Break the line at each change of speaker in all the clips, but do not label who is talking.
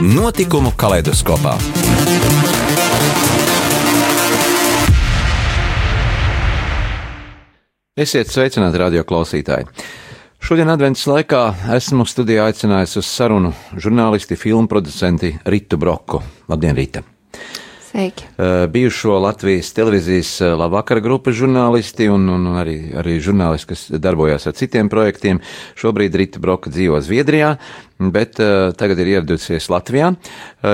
Notikumu kaleidoskopā. Esiet sveicināti, radio klausītāji! Šodien adventas laikā esmu studijā aicinājis uz sarunu žurnālisti, filmu producenti Ritu Broku. Labdien, Rita!
Sveiki.
Uh, bijušo Latvijas televīzijas uh, labvakara grupas žurnālisti un, un arī, arī žurnālisti, kas darbojās ar citiem projektiem. Šobrīd Rita Broka dzīvo Zviedrijā, bet uh, tagad ir ieradusies Latvijā,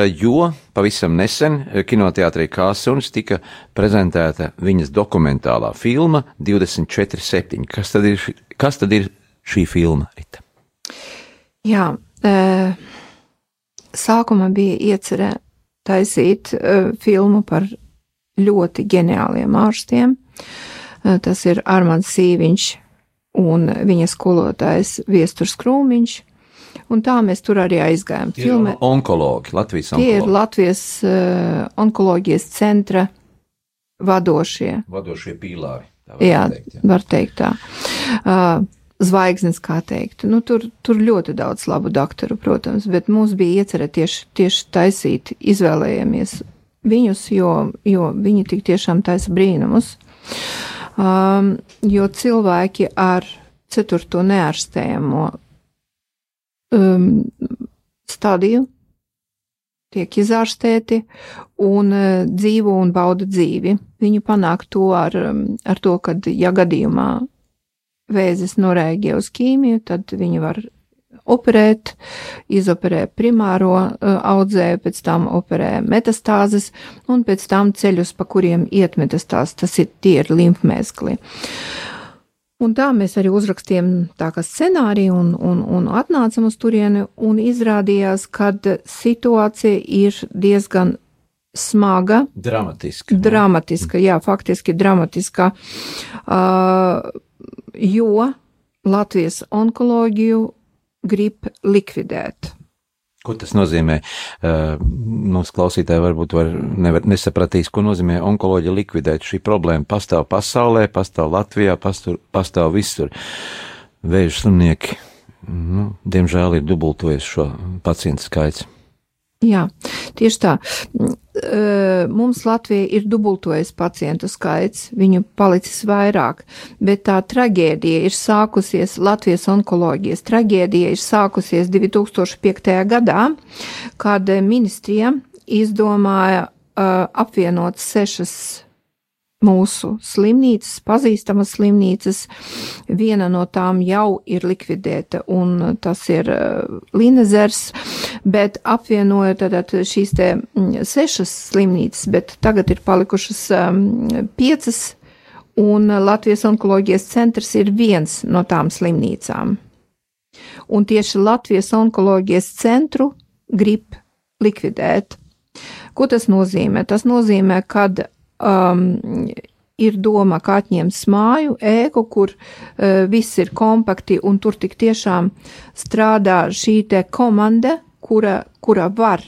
jo pavisam nesen kinoteātrī Kāsuns tika prezentēta viņas dokumentālā filma 24.7. Kas tad ir, kas tad ir šī filma, Rita?
Jā, uh, sākumā bija iecerēta taisīt uh, filmu par ļoti ģeniāliem ārstiem. Uh, tas ir Armāns Sīviņš un viņa skolotājs Viesturs Krūmiņš. Un tā mēs tur arī aizgājām.
Tie Filme, ir onkologi, Latvijas onkologi.
Tie ir Latvijas uh, onkoloģijas centra vadošie.
Vadošie pīlāri.
Jā, teikt, jā, var teikt tā. Uh, zvaigznes, kā teikt. Nu, tur, tur ļoti daudz labu doktoru, protams, bet mums bija iecerē tieši, tieši taisīt, izvēlējamies viņus, jo, jo viņi tik tiešām taisa brīnumus. Um, jo cilvēki ar ceturto neārstējamo um, stadiju tiek izārstēti un uh, dzīvo un bauda dzīvi. Viņi panāk to ar, um, ar to, ka, ja gadījumā vēzis norēģē uz ķīmiju, tad viņi var operēt, izoperē primāro uh, audzēju, pēc tam operē metastāzes, un pēc tam ceļus, pa kuriem iet metastāzes, tas ir tie ir limfmēskli. Un tā mēs arī uzrakstījām tā kā scenāriju un, un, un atnācam uz turieni, un izrādījās, ka situācija ir diezgan smaga.
Dramatiska.
Dramatiska, jā, faktiski dramatiska. Uh, jo Latvijas onkoloģiju grib likvidēt.
Ko tas nozīmē? Uh, mums klausītāji varbūt var nevar, nesapratīs, ko nozīmē onkoloģija likvidēt. Šī problēma pastāv pasaulē, pastāv Latvijā, pastāv, pastāv visur. Vēža slimnieki, nu, diemžēl, ir dubultojies šo pacientu skaits.
Jā, tieši tā. Mums Latvijā ir dubultojies pacientu skaits, viņu palicis vairāk, bet tā traģēdija ir sākusies, Latvijas onkoloģijas traģēdija ir sākusies 2005. gadā, kad ministrija izdomāja apvienot sešas mūsu slimnīcas, pazīstamas slimnīcas. Viena no tām jau ir likvidēta, un tas ir uh, Linezers, bet apvienojot tātad šīs te mm, sešas slimnīcas, bet tagad ir palikušas um, piecas, un Latvijas onkoloģijas centrs ir viens no tām slimnīcām. Un tieši Latvijas onkoloģijas centru grib likvidēt. Ko tas nozīmē? Tas nozīmē, ka um, ir doma, kā atņemt māju, ēku, kur uh, viss ir kompakti, un tur tik tiešām strādā šī te komanda, kura, kura var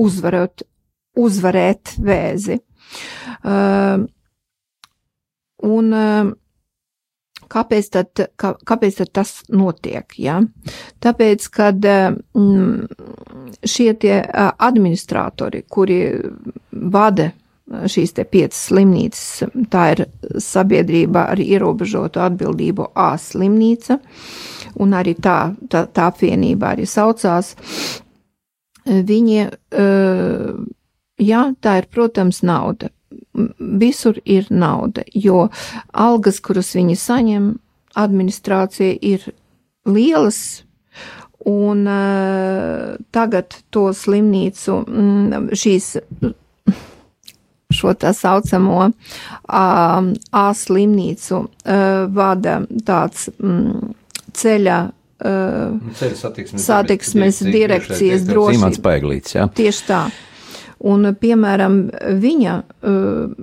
uzvarot, uzvarēt vēzi. Uh, un uh, kāpēc tad, kā, kāpēc tad tas notiek? Ja? Tāpēc, kad mm, šie tie administratori, kuri vada šīs te piecas slimnīcas. Tā ir sabiedrība ar ierobežotu atbildību A slimnīca, un arī tā, tā, tā apvienība arī saucās. Viņi, jā, tā ir, protams, nauda. Visur ir nauda, jo algas, kuras viņi saņem, administrācija ir lielas, un tagad to slimnīcu, šīs šo tā saucamo um, A slimnīcu uh, vada tāds mm, ceļa uh,
Ceļu satiksmes,
satiksmes direkcijas drošības.
Paiglīts, jā.
Tieši tā. Un, piemēram, viņa uh,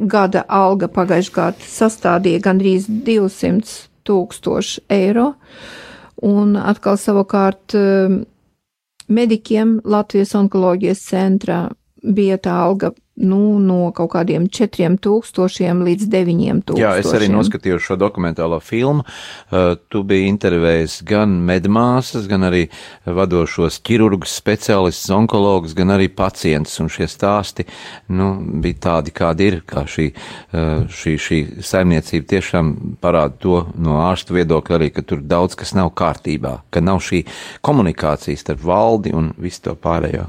gada alga pagājušajā gadā sastādīja gandrīz 200 tūkstoši eiro, un atkal savukārt uh, medikiem Latvijas onkoloģijas centrā bija tā alga nu, no kaut kādiem 4000 līdz 9000.
Jā, es arī noskatījos šo dokumentālo filmu. Uh, tu biji intervējis gan medmāsas, gan arī vadošos ķirurgus, speciālistus, onkologus, gan arī pacientus, un šie stāsti, nu, bija tādi, kādi ir, kā šī, uh, šī, šī saimniecība tiešām parāda to no ārstu viedokļa arī, ka tur daudz kas nav kārtībā, ka nav šī komunikācija starp valdi un visu to pārējo.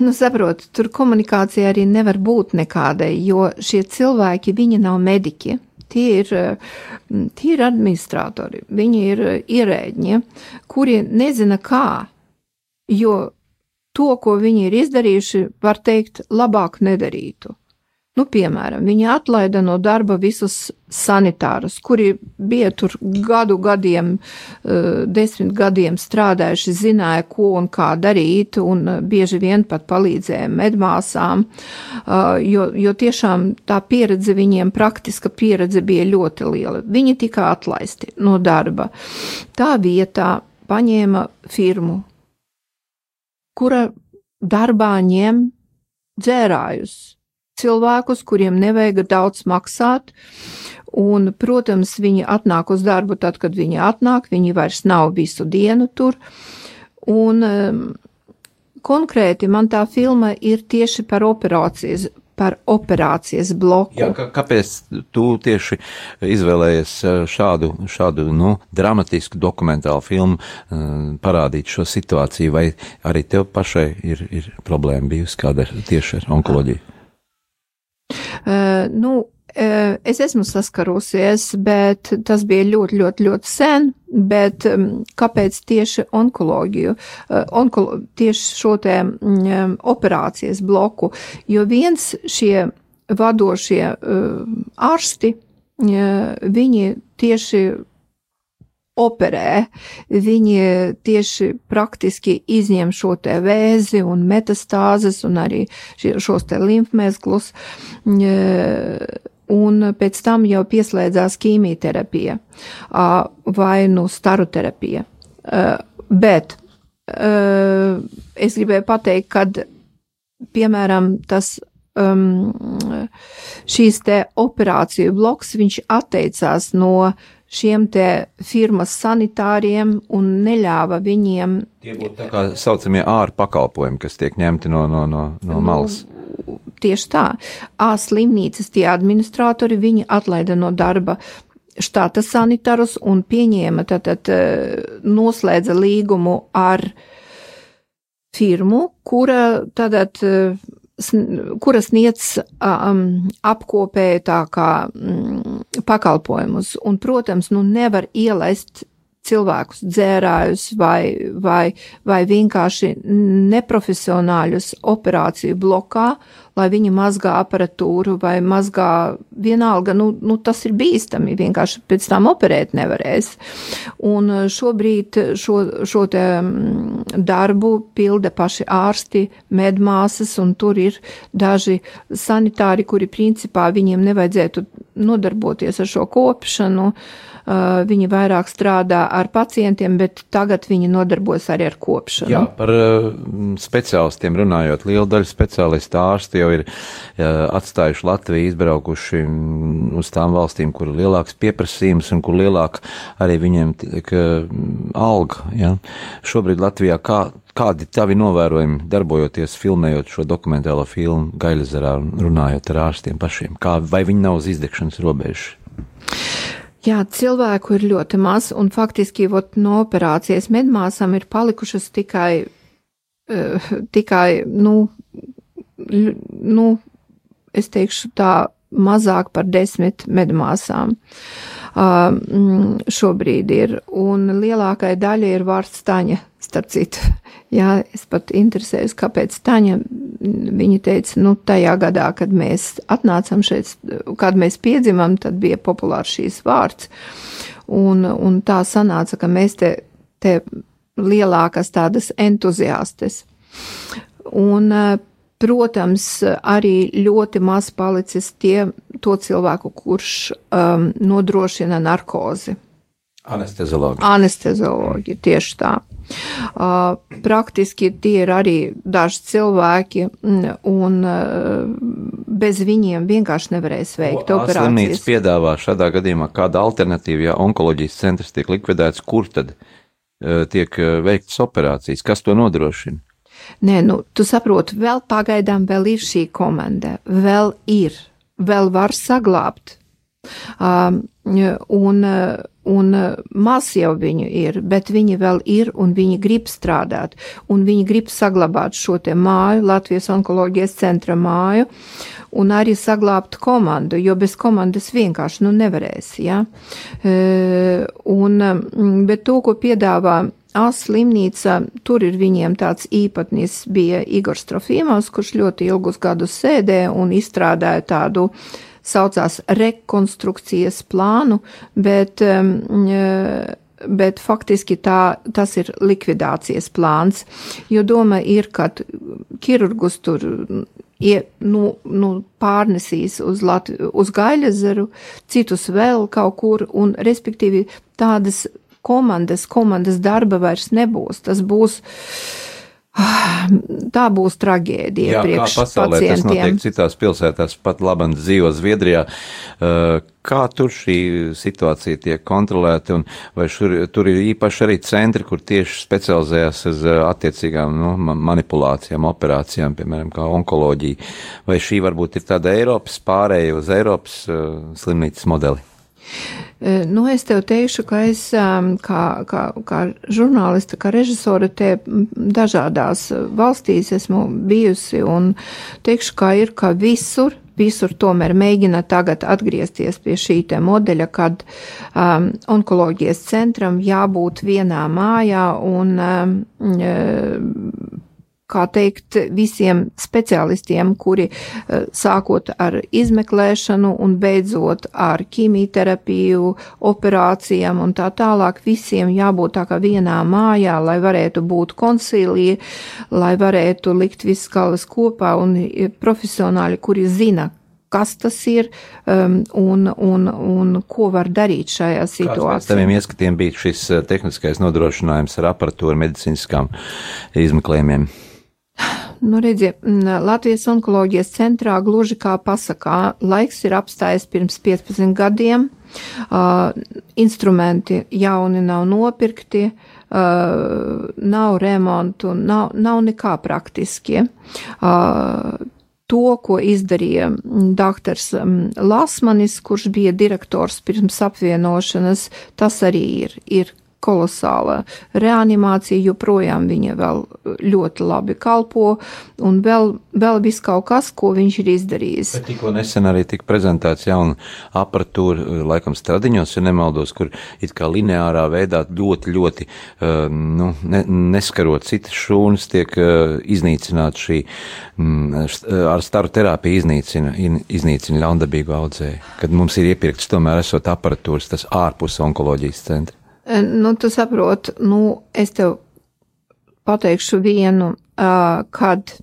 Nu, saprotu, tur komunikācija arī nevar būt nekādai, jo šie cilvēki, viņi nav mediķi. Tie ir, mm, tie ir administratori, viņi ir ierēģi, kuri nezina kā, jo to, ko viņi ir izdarījuši, var teikt, labāk nedarītu. Nu, piemēram, viņi atlaida no darba visus sanitārus, kuri bija tur gadu gadiem, eh, desmit gadiem strādājuši, zināja, ko un kā darīt, un eh, bieži vien pat palīdzēja medmāsām, eh, jo, jo tiešām tā pieredze viņiem, praktiska pieredze bija ļoti liela. Viņi tika atlaisti no darba. Tā vietā paņēma firmu, kura darbā ņem dzērājus cilvēkus, kuriem nevajag daudz maksāt. Un, protams, viņi atnāk uz darbu tad, kad viņi atnāk, viņi vairs nav visu dienu tur. Un um, konkrēti man tā filma ir tieši par operācijas, par operācijas bloku.
Jā, kāpēc tu tieši izvēlējies uh, šādu, šādu nu, dramatisku dokumentālu filmu uh, parādīt šo situāciju, vai arī tev pašai ir, ir problēma bijusi kāda tieši ar onkoloģiju?
Nu, es esmu saskarusies, bet tas bija ļoti, ļoti, ļoti sen. Bet kāpēc tieši onkoloģiju, onkolo, tieši šo te operācijas bloku? Jo viens šie vadošie ārsti, viņi tieši operē, viņi tieši praktiski izņem šo te vēzi un metastāzes un arī šos te limfmezglus, un pēc tam jau pieslēdzās ķīmijterapija vai nu staroterapija. Bet es gribēju pateikt, kad, piemēram, tas um, šīs te operāciju bloks, viņš atteicās no šiem te firmas sanitāriem un neļāva viņiem.
Tie būtu tā kā saucamie āru pakalpojumi, kas tiek ņemti no, no, no, no nu, malas.
Nu, tieši tā. Ā slimnīcas tie administratori, viņi atlaida no darba štata sanitārus un pieņēma, tātad noslēdza līgumu ar firmu, kura tātad kuras sniedz um, apkopēju tā kā um, pakalpojumus. Un, protams, nu nevar ielaist cilvēkus dzērājus vai, vai, vai vienkārši neprofesionāļus operāciju blokā, lai viņi mazgā aparatūru vai mazgā vienalga, nu, nu tas ir bīstami, vienkārši pēc tam operēt nevarēs. Un šobrīd šo, šo te darbu pilda paši ārsti, medmāsas, un tur ir daži sanitāri, kuri principā viņiem nevajadzētu nodarboties ar šo kopšanu. Uh, viņi vairāk strādā ar pacientiem, bet tagad viņi nodarbojas arī ar kopšanu.
Jā, par uh, speciālistiem runājot, liela daļa speciālistu ārsti jau ir uh, atstājuši Latviju, izbraukuši uz tām valstīm, kur ir lielāks pieprasījums un kur lielāk arī viņiem tiek alga. Ja? Šobrīd Latvijā kā, kādi tavi novērojumi darbojoties, filmējot šo dokumentālo filmu Gailezerā un runājot ar ārstiem pašiem? Kā, vai viņi nav uz izdegšanas robežas?
Jā, cilvēku ir ļoti maz, un faktiski vot, no operācijas medmāsām ir palikušas tikai, uh, tikai nu, nu, es teikšu tā, mazāk par desmit medmāsām. Uh, šobrīd ir, un lielākai daļai ir vārds Taņa, starp citu. Jā, es pat interesējos, kāpēc Taņa, viņa teica, nu, tajā gadā, kad mēs atnācam šeit, kad mēs piedzimam, tad bija populārs šīs vārds. Un, un tā sanāca, ka mēs te te lielākas tādas entuziastes. Un, protams, arī ļoti maz palicis tie, to cilvēku, kurš um, nodrošina narkozi.
Anesteziologi.
Anesteziologi, tieši tā. Uh, praktiski tie ir arī daži cilvēki, un uh, bez viņiem vienkārši nevarēs veikt o, operācijas.
Slimnīca piedāvā šādā gadījumā kāda alternatīva, ja onkoloģijas centrs tiek likvidēts, kur tad uh, tiek uh, veiktas operācijas, kas to nodrošina?
Nē, nu, tu saproti, vēl pagaidām vēl ir šī komanda, vēl ir, vēl var saglābt. Um, un, un maz jau viņu ir, bet viņi vēl ir un viņi grib strādāt, un viņi grib saglabāt šo te māju, Latvijas onkoloģijas centra māju, un arī saglābt komandu, jo bez komandas vienkārši nu nevarēs, ja. Uh, un, bet to, ko piedāvā Ās slimnīca, tur ir viņiem tāds īpatnis bija Igors Trofīmos, kurš ļoti ilgus gadus sēdēja un izstrādāja tādu saucās rekonstrukcijas plānu, bet, um, bet faktiski tā, tas ir likvidācijas plāns, jo doma ir, ka ķirurgus tur ie, nu, nu, pārnesīs uz, Latvi, uz Gaļazaru, citus vēl kaut kur, un respektīvi tādas komandas, komandas darba vairs nebūs. Tas būs Tā būs traģēdija. Jā, kā pasaulē pacientiem. tas notiek
citās pilsētās, pat labam dzīvo Zviedrijā. Uh, kā tur šī situācija tiek kontrolēta, un vai šur, tur ir īpaši arī centri, kur tieši specializējas uz uh, attiecīgām nu, manipulācijām, operācijām, piemēram, kā onkoloģija, vai šī varbūt ir tāda Eiropas pārēja uz Eiropas uh, slimnīcas modeli?
Eh, nu, es tev teikšu, ka es ehm, kā, kā, kā žurnāliste, kā režisore te dažādās valstīs esmu bijusi un teikšu, ka ir, ka visur, visur tomēr mēģina tagad atgriezties pie šī te modeļa, kad um, onkoloģijas centram jābūt vienā mājā un um, kā teikt, visiem speciālistiem, kuri eh, sākot ar izmeklēšanu un beidzot ar ķīmijterapiju, operācijām un tā tālāk, visiem jābūt tā kā vienā mājā, lai varētu būt koncīlija, lai varētu likt visas galvas kopā un profesionāļi, kuri zina, kas tas ir um, un, un, un ko var darīt šajā situācijā.
Taviem ieskatiem bija šis eh, tehniskais nodrošinājums ar aparatūru medicīniskām izmeklējumiem.
Nu, redziet, Latvijas onkoloģijas centrā gluži kā pasakā, laiks ir apstājies pirms 15 gadiem, uh, instrumenti jauni nav nopirkti, uh, nav remontu, nav, nav nekā praktiski. Uh, to, ko izdarīja doktors Lasmanis, kurš bija direktors pirms apvienošanas, tas arī ir, ir kolosāla reanimācija, joprojām viņa vēl ļoti labi kalpo, un vēl, vēl viss kaut kas, ko viņš ir izdarījis.
Bet tikko nesen arī tika prezentēts jauna aparatūra, laikam stradiņos, ja nemaldos, kur it kā lineārā veidā ļoti, ļoti, uh, nu, ne, neskarot citas šūnas, tiek iznīcināta šī, mm, ar staru terapiju iznīcina, iznīcina ļaundabīgu audzēju, kad mums ir iepirkts tomēr esot aparatūras, tas ārpus onkoloģijas centra.
Nu, tu saproti, nu, es tev pateikšu vienu, uh, kad,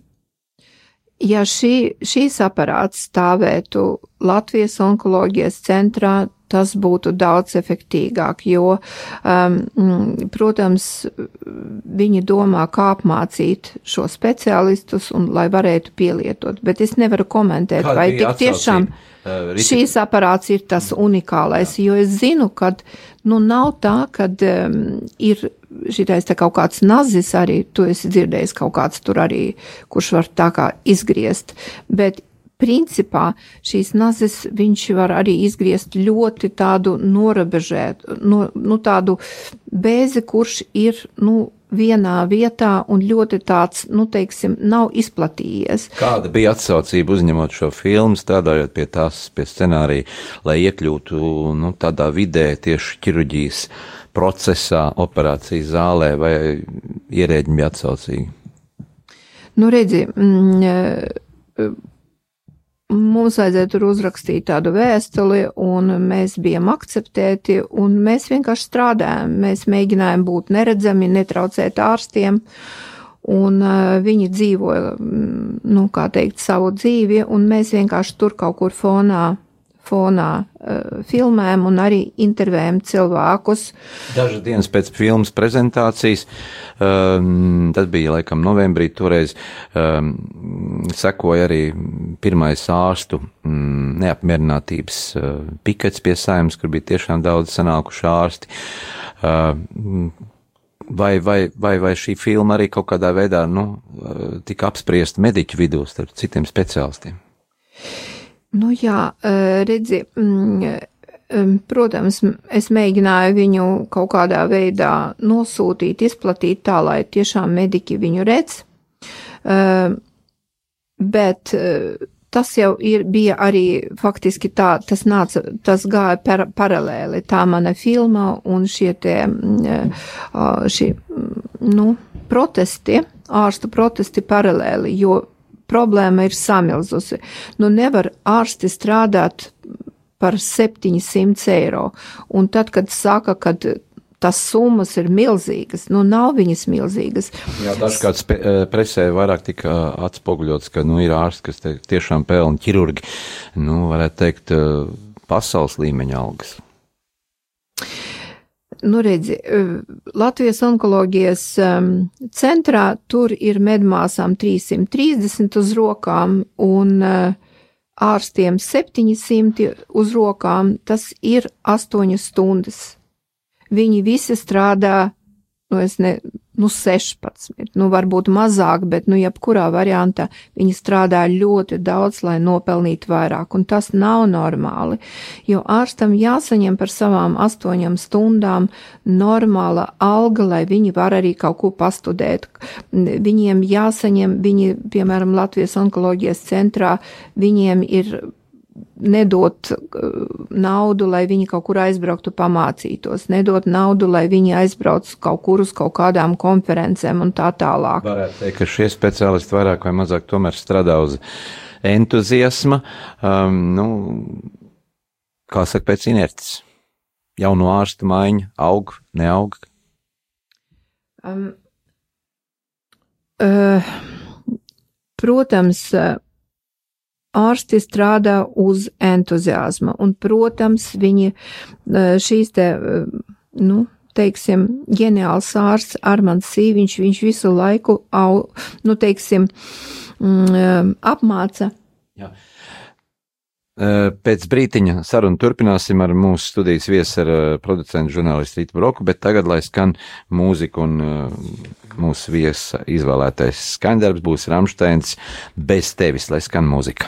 ja šī, šīs aparāts stāvētu Latvijas onkoloģijas centrā, tas būtu daudz efektīgāk, jo, um, protams, viņi domā, kā apmācīt šo speciālistus un lai varētu pielietot, bet es nevaru komentēt, Kāda vai tik tiešām uh, šīs aparāts ir tas unikālais, Jā. jo es zinu, ka, nu, nav tā, ka um, ir šitais te kaut kāds nazis arī, tu esi dzirdējis kaut kāds tur arī, kurš var tā kā izgriezt, bet principā šīs nazes viņš var arī izgriezt ļoti tādu norabežēt, no, nu tādu bēzi, kurš ir, nu, vienā vietā un ļoti tāds, nu, teiksim, nav izplatījies.
Kāda bija atsaucība uzņemot šo filmu, strādājot pie tās, pie scenārija, lai iekļūtu, nu, tādā vidē tieši ķirurģijas procesā, operācijas zālē, vai ierēģi bija atsaucīgi?
Nu, redzi, mm, mums vajadzēja tur uzrakstīt tādu vēstuli, un mēs bijām akceptēti, un mēs vienkārši strādājām. Mēs mēģinājām būt neredzami, netraucēt ārstiem, un viņi dzīvoja, nu, kā teikt, savu dzīvi, un mēs vienkārši tur kaut kur fonā fonā uh, filmējam un arī intervējam cilvēkus.
Dažas dienas pēc filmas prezentācijas, um, tas bija laikam novembrī, toreiz um, sekoja arī pirmais ārstu um, neapmierinātības uh, pikets pie saimnes, kur bija tiešām daudz sanākuši ārsti. Uh, Vai, vai, vai, vai šī filma arī kaut kādā veidā nu, tika apspriesta mediķu vidū starp citiem speciālistiem?
Nu jā, redzi, mm, protams, es mēģināju viņu kaut kādā veidā nosūtīt, izplatīt tā, lai tiešām mediķi viņu redz, bet tas jau ir, bija arī faktiski tā, tas nāca, tas gāja par, paralēli, tā mana filma un šie tie, šie, nu, protesti, ārstu protesti paralēli, jo problēma ir samilzusi. Nu, nevar ārsti strādāt par 700 eiro. Un tad, kad saka, ka tas summas ir milzīgas, nu nav viņas milzīgas.
Jā, dažkārt eh, presē vairāk tika atspoguļots, ka nu, ir ārsti, kas tiešām pelna ķirurgi, nu, varētu teikt, eh, pasaules līmeņa algas
nu redzi, eh, Latvijas onkoloģijas centrā tur ir medmāsām 330 uz rokām un uh, ārstiem 700 uz rokām, tas ir 8 stundas. Viņi visi strādā nu, es ne, nu, 16, nu, varbūt mazāk, bet, nu, jebkurā variantā viņi strādā ļoti daudz, lai nopelnītu vairāk, un tas nav normāli, jo ārstam jāsaņem par savām astoņām stundām normāla alga, lai viņi var arī kaut ko pastudēt. Viņiem jāsaņem, viņi, piemēram, Latvijas onkoloģijas centrā, viņiem ir nedot uh, naudu, lai viņi kaut kur aizbrauktu pamācītos, nedot naudu, lai viņi aizbrauc kaut kur uz kaut kādām konferencēm un tā tālāk.
Varētu teikt, ka šie speciālisti vairāk vai mazāk tomēr strādā uz entuziasma, um, nu, kā saka, pēc inerces. Jauno ārstu maiņa aug, neaug? Um,
uh, protams, uh, ārsti strādā uz entuziasma, un, protams, viņi e, šīs te, e, nu, teiksim, ģeniāls ārsts Armands Sīviņš, viņš visu laiku, au, nu, teiksim, mm, e, apmāca. Jā.
Pēc brītiņa sarunu turpināsim ar mūsu studijas viesu, ar producentu žurnālistu Rītu Broku, bet tagad, lai skan mūzika un mūsu viesa izvēlētais skaņdarbs būs Ramsteins bez tevis, lai skan mūzika.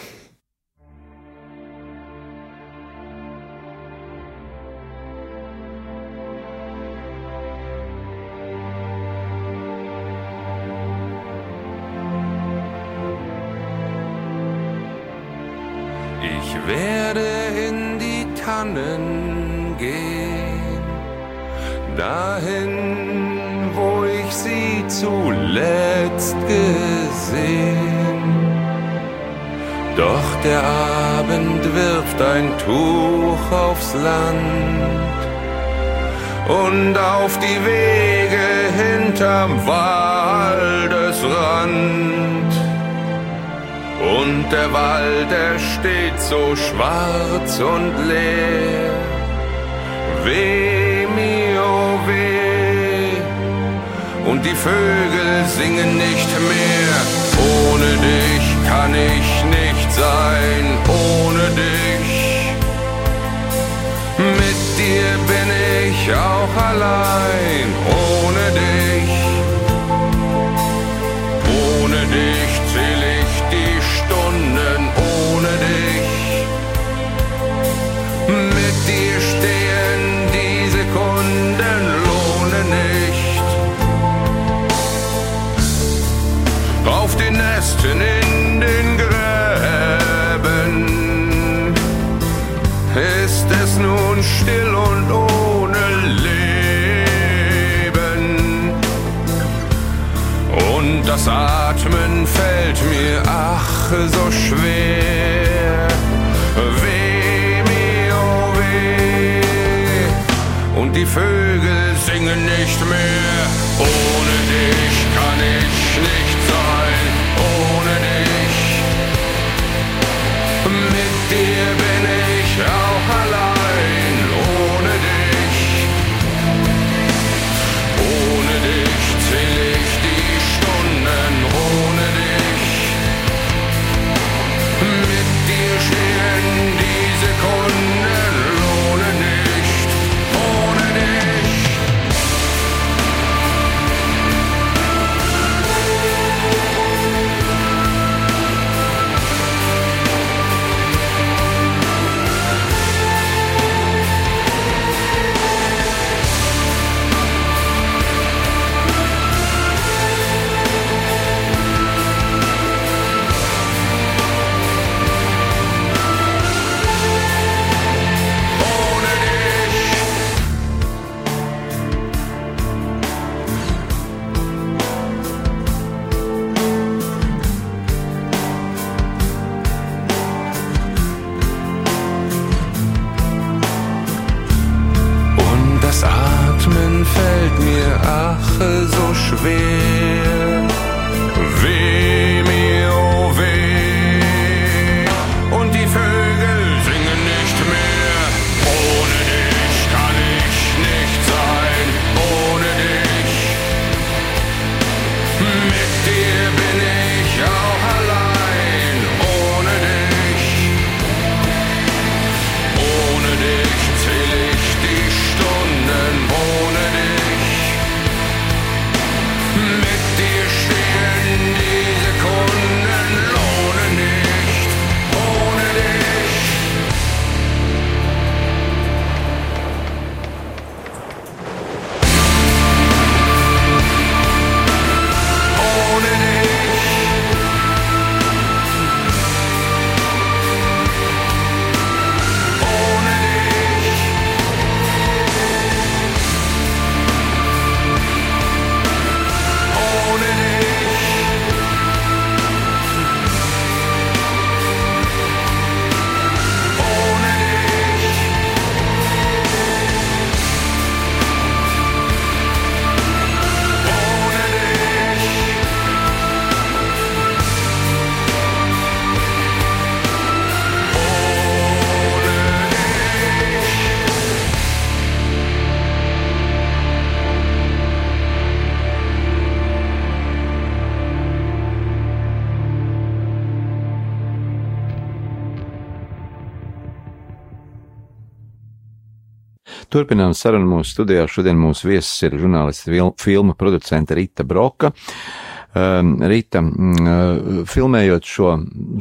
Doch der Abend wirft ein Tuch aufs Land und auf die Wege hinterm Waldesrand. Und der Wald, er steht so schwarz und leer. Weh mir, oh weh. Und die Vögel singen nicht mehr. Ohne dich kann ich nicht sein, ohne dich. Mit dir bin ich auch allein, ohne dich. Ohne dich ohne dich. Mit dir stehen die Sekunden lohne nicht. Auf den Nesten Atmen fällt mir ach so schwer. Weh mir, oh weh. Und die Vögel singen nicht mehr. Ohne dich kann ich
Turpinām sarunu mūsu studijā. Šodien mūsu viesis ir žurnālists, filmu producente Rita Broka. Um, Rita, mm, uh, filmējot šo,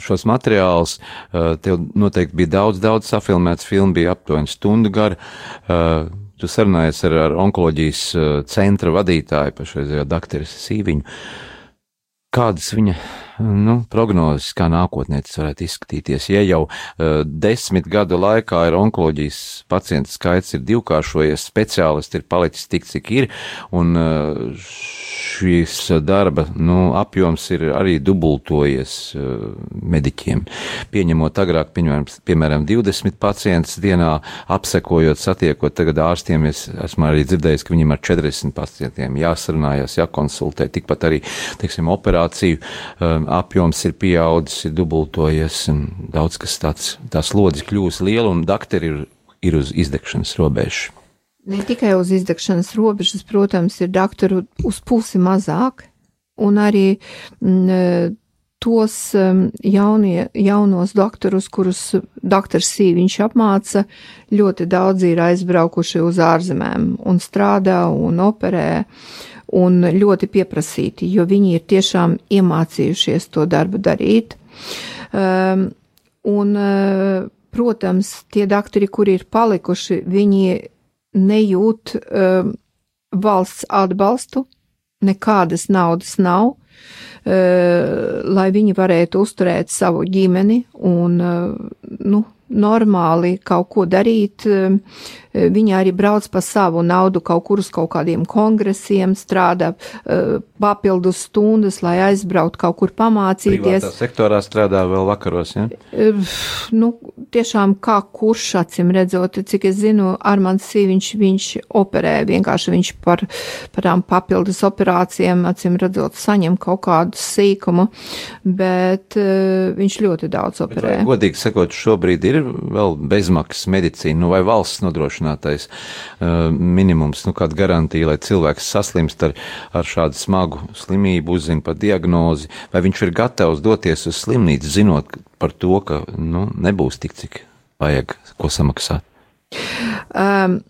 šos materiālus, uh, tev noteikti bija daudz, daudz safilmēts. Filma bija aptuveni stundu gara. Uh, tu sarunājies ar, ar onkoloģijas centra vadītāju, pašreizējo doktoru Sīviņu. Kādas viņa nu, prognozes, kā nākotnē tas varētu izskatīties? Ja jau uh, desmit gadu laikā ir onkoloģijas pacientu skaits ir divkāršojies, speciālisti ir palicis tik, cik ir, un uh, šīs darba nu, apjoms ir arī dubultojies uh, mediķiem. Pieņemot agrāk, piemēram, piemēram 20 pacientus dienā, apsekojot, satiekot, tagad ārstiem es esmu arī dzirdējis, ka viņiem ar 40 pacientiem jāsarunājas, jākonsultē, tikpat arī, teiksim, operāciju um, apjoms ir pieaudzis, ir dubultojies, un daudz kas tāds, tās lodzes kļūst liela, un dakteri ir, ir uz izdegšanas robežas.
Ne tikai uz izdegšanas robežas, protams, ir doktoru uz pusi mazāk, un arī m, tos um, jaunie, jaunos doktorus, kurus doktors Sīviņš apmāca, ļoti daudz ir aizbraukuši uz ārzemēm un strādā un operē un ļoti pieprasīti, jo viņi ir tiešām iemācījušies to darbu darīt. Um, un, uh, protams, tie doktori, kuri ir palikuši, viņi nejūt um, valsts atbalstu, nekādas naudas nav, uh, lai viņi varētu uzturēt savu ģimeni un, uh, nu, normāli kaut ko darīt. Viņi arī brauc pa savu naudu kaut kur uz kaut kādiem kongresiem, strādā papildus stundas, lai aizbraukt kaut kur pamācīties. Privātā
sektorā strādā vēl vakaros, ja?
Nu, tiešām kā kurš, acim redzot, cik es zinu, Armands Sīviņš, viņš operē, vienkārši viņš par, par tām papildus operācijām, acim redzot, saņem kaut kādu sīkumu, bet viņš ļoti daudz operē.
Bet, godīgi sakot, šobrīd ir vēl bezmaksas medicīna, nu vai valsts nodrošinātais uh, minimums, nu kāda garantija, lai cilvēks saslimst ar, ar šādu smagu slimību, uzzina par diagnozi, vai viņš ir gatavs doties uz slimnīcu, zinot par to, ka nu, nebūs tik, cik vajag, ko samaksāt.
Um,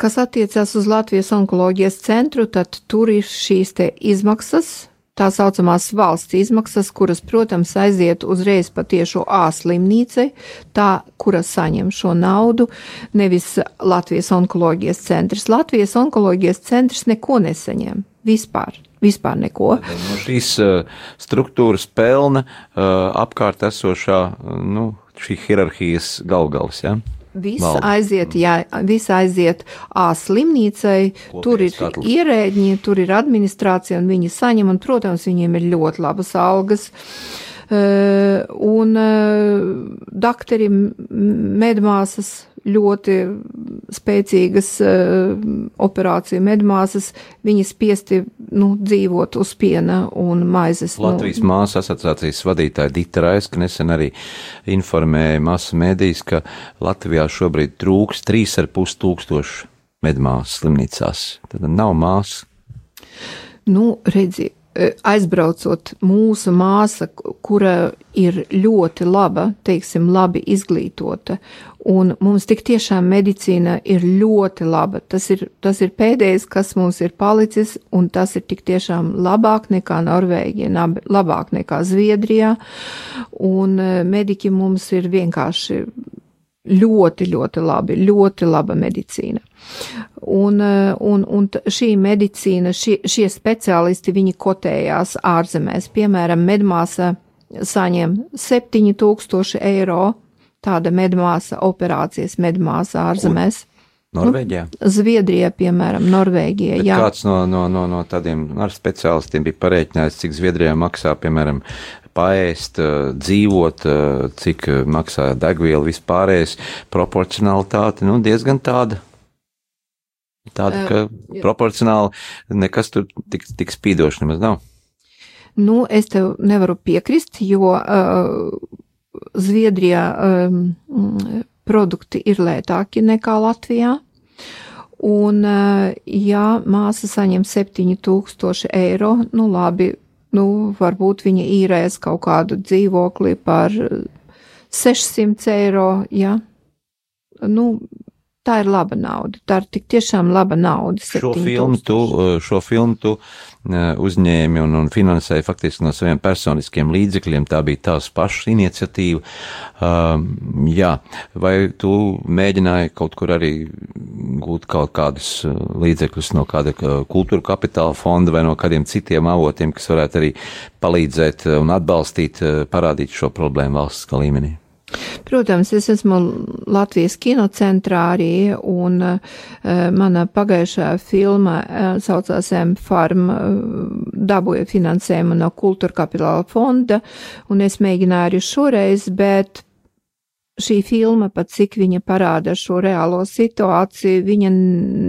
kas attiecās uz Latvijas onkoloģijas centru, tad tur ir šīs izmaksas, tā saucamās valsts izmaksas, kuras, protams, aiziet uzreiz patiešo A slimnīcai, tā, kura saņem šo naudu, nevis Latvijas onkoloģijas centrs. Latvijas onkoloģijas centrs neko nesaņem vispār. Vispār neko.
No šīs uh, struktūras pelna uh, apkārt esošā, uh, nu, šī hierarhijas galvgals, ja?
Viss aiziet, jā, viss aiziet A slimnīcai, Kopies tur ir katls. ierēģi, tur ir administrācija un viņi saņem, un, protams, viņiem ir ļoti labas algas. Uh, un uh, dakteri, medmāsas ļoti spēcīgas uh, operāciju medmāsas, viņas spiesti nu, dzīvot uz piena un maizes.
Nu. Latvijas nu. māsu asociācijas vadītāja Dita Raiska nesen arī informēja masu mēdīs, ka Latvijā šobrīd trūks 3,5 tūkstoši medmāsas slimnīcās. Tad nav māsas.
Nu, redzi, E, aizbraucot mūsu māsa, kura ir ļoti laba, teiksim, labi izglītota, un mums tik tiešām medicīna ir ļoti laba. Tas ir, tas ir pēdējais, kas mums ir palicis, un tas ir tik tiešām labāk nekā Norvēģija, labāk nekā Zviedrijā, un e, mediķi mums ir vienkārši ļoti, ļoti labi, ļoti laba medicīna. Un, eh, un, un šī medicīna, šie, šie speciālisti, viņi kotējās ārzemēs. Piemēram, medmāsa saņem 7000 eiro, tāda medmāsa operācijas medmāsa ārzemēs.
Norvēģijā?
Nu, Zviedrijā, piemēram, Norvēģijā. Jā.
Kāds no, no, no, no tādiem ar speciālistiem bija pareiķinājis, cik Zviedrijā maksā, piemēram, paēst, eh, dzīvot, eh, cik maksā degviela vispārējais, proporcionalitāte, nu, diezgan tāda. Tāda, ka uh, proporcionāli nekas tur tik, tik spīdoši nemaz nav.
Nu, es tev nevaru piekrist, jo uh, Zviedrijā um, produkti ir lētāki nekā Latvijā. Un, uh, ja māsa saņem 7000 eiro, nu labi, nu, varbūt viņa īrēs kaut kādu dzīvokli par 600 eiro, ja. Nu, tā ir laba nauda. Tā ir tik tiešām laba nauda.
Šo filmu, tu, šo filmu tu uzņēmi un, un finansēji faktiski no saviem personiskiem līdzekļiem. Tā bija tavs pašs iniciatīva. Um, jā, vai tu mēģināji kaut kur arī gūt kaut kādus līdzekļus no kāda kultūra kapitāla fonda vai no kādiem citiem avotiem, kas varētu arī palīdzēt un atbalstīt, parādīt šo problēmu valsts līmenī?
Protams, es esmu Latvijas kinocentrā arī, un uh, mana pagājušā filma uh, saucās M-Farm, uh, dabūja finansējumu no Kultūra kapitāla fonda, un es mēģināju arī šoreiz, bet šī filma, pat cik viņa parāda šo reālo situāciju, viņa,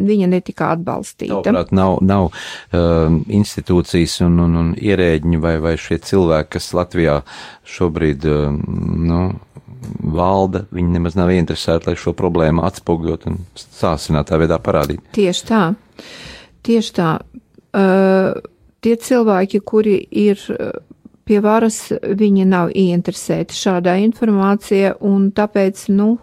viņa netika atbalstīta.
Tavuprāt, nav, nav uh, institūcijas un, un, un ierēģiņi vai, vai šie cilvēki, kas Latvijā šobrīd, uh, nu, valda, viņi nemaz nav interesēti, lai šo problēmu atspoguļot un sāsinātā veidā parādīt.
Tieši tā. Tieši tā. Uh, tie cilvēki, kuri ir pie varas, viņi nav ieinteresēti šādā informācijā, un tāpēc, nu,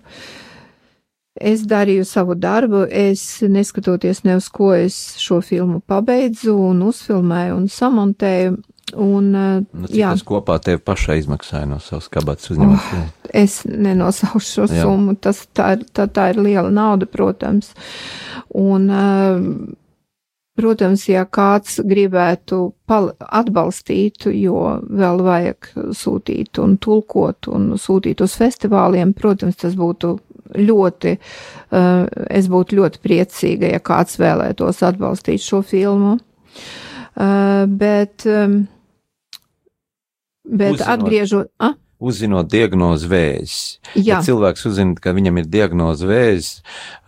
es darīju savu darbu, es neskatoties ne uz ko es šo filmu pabeidzu un uzfilmēju un samontēju, Un,
uh, nu, jā, tas kopā tev pašai izmaksāja no savas kabatas uzņemot?
Oh, es nenosaušu šo jā. summu, tas tā ir, tā, tā ir liela nauda, protams. Un uh, Protams, ja kāds gribētu atbalstīt, jo vēl vajag sūtīt un tulkot un sūtīt uz festivāliem, protams, tas būtu ļoti, uh, es būtu ļoti priecīga, ja kāds vēlētos atbalstīt šo filmu. Bet, bet
Uzzinot.
atgriežot. Ah?
uzzinot diagnozi vēzis. Ja cilvēks uzzina, ka viņam ir diagnoze vēzis,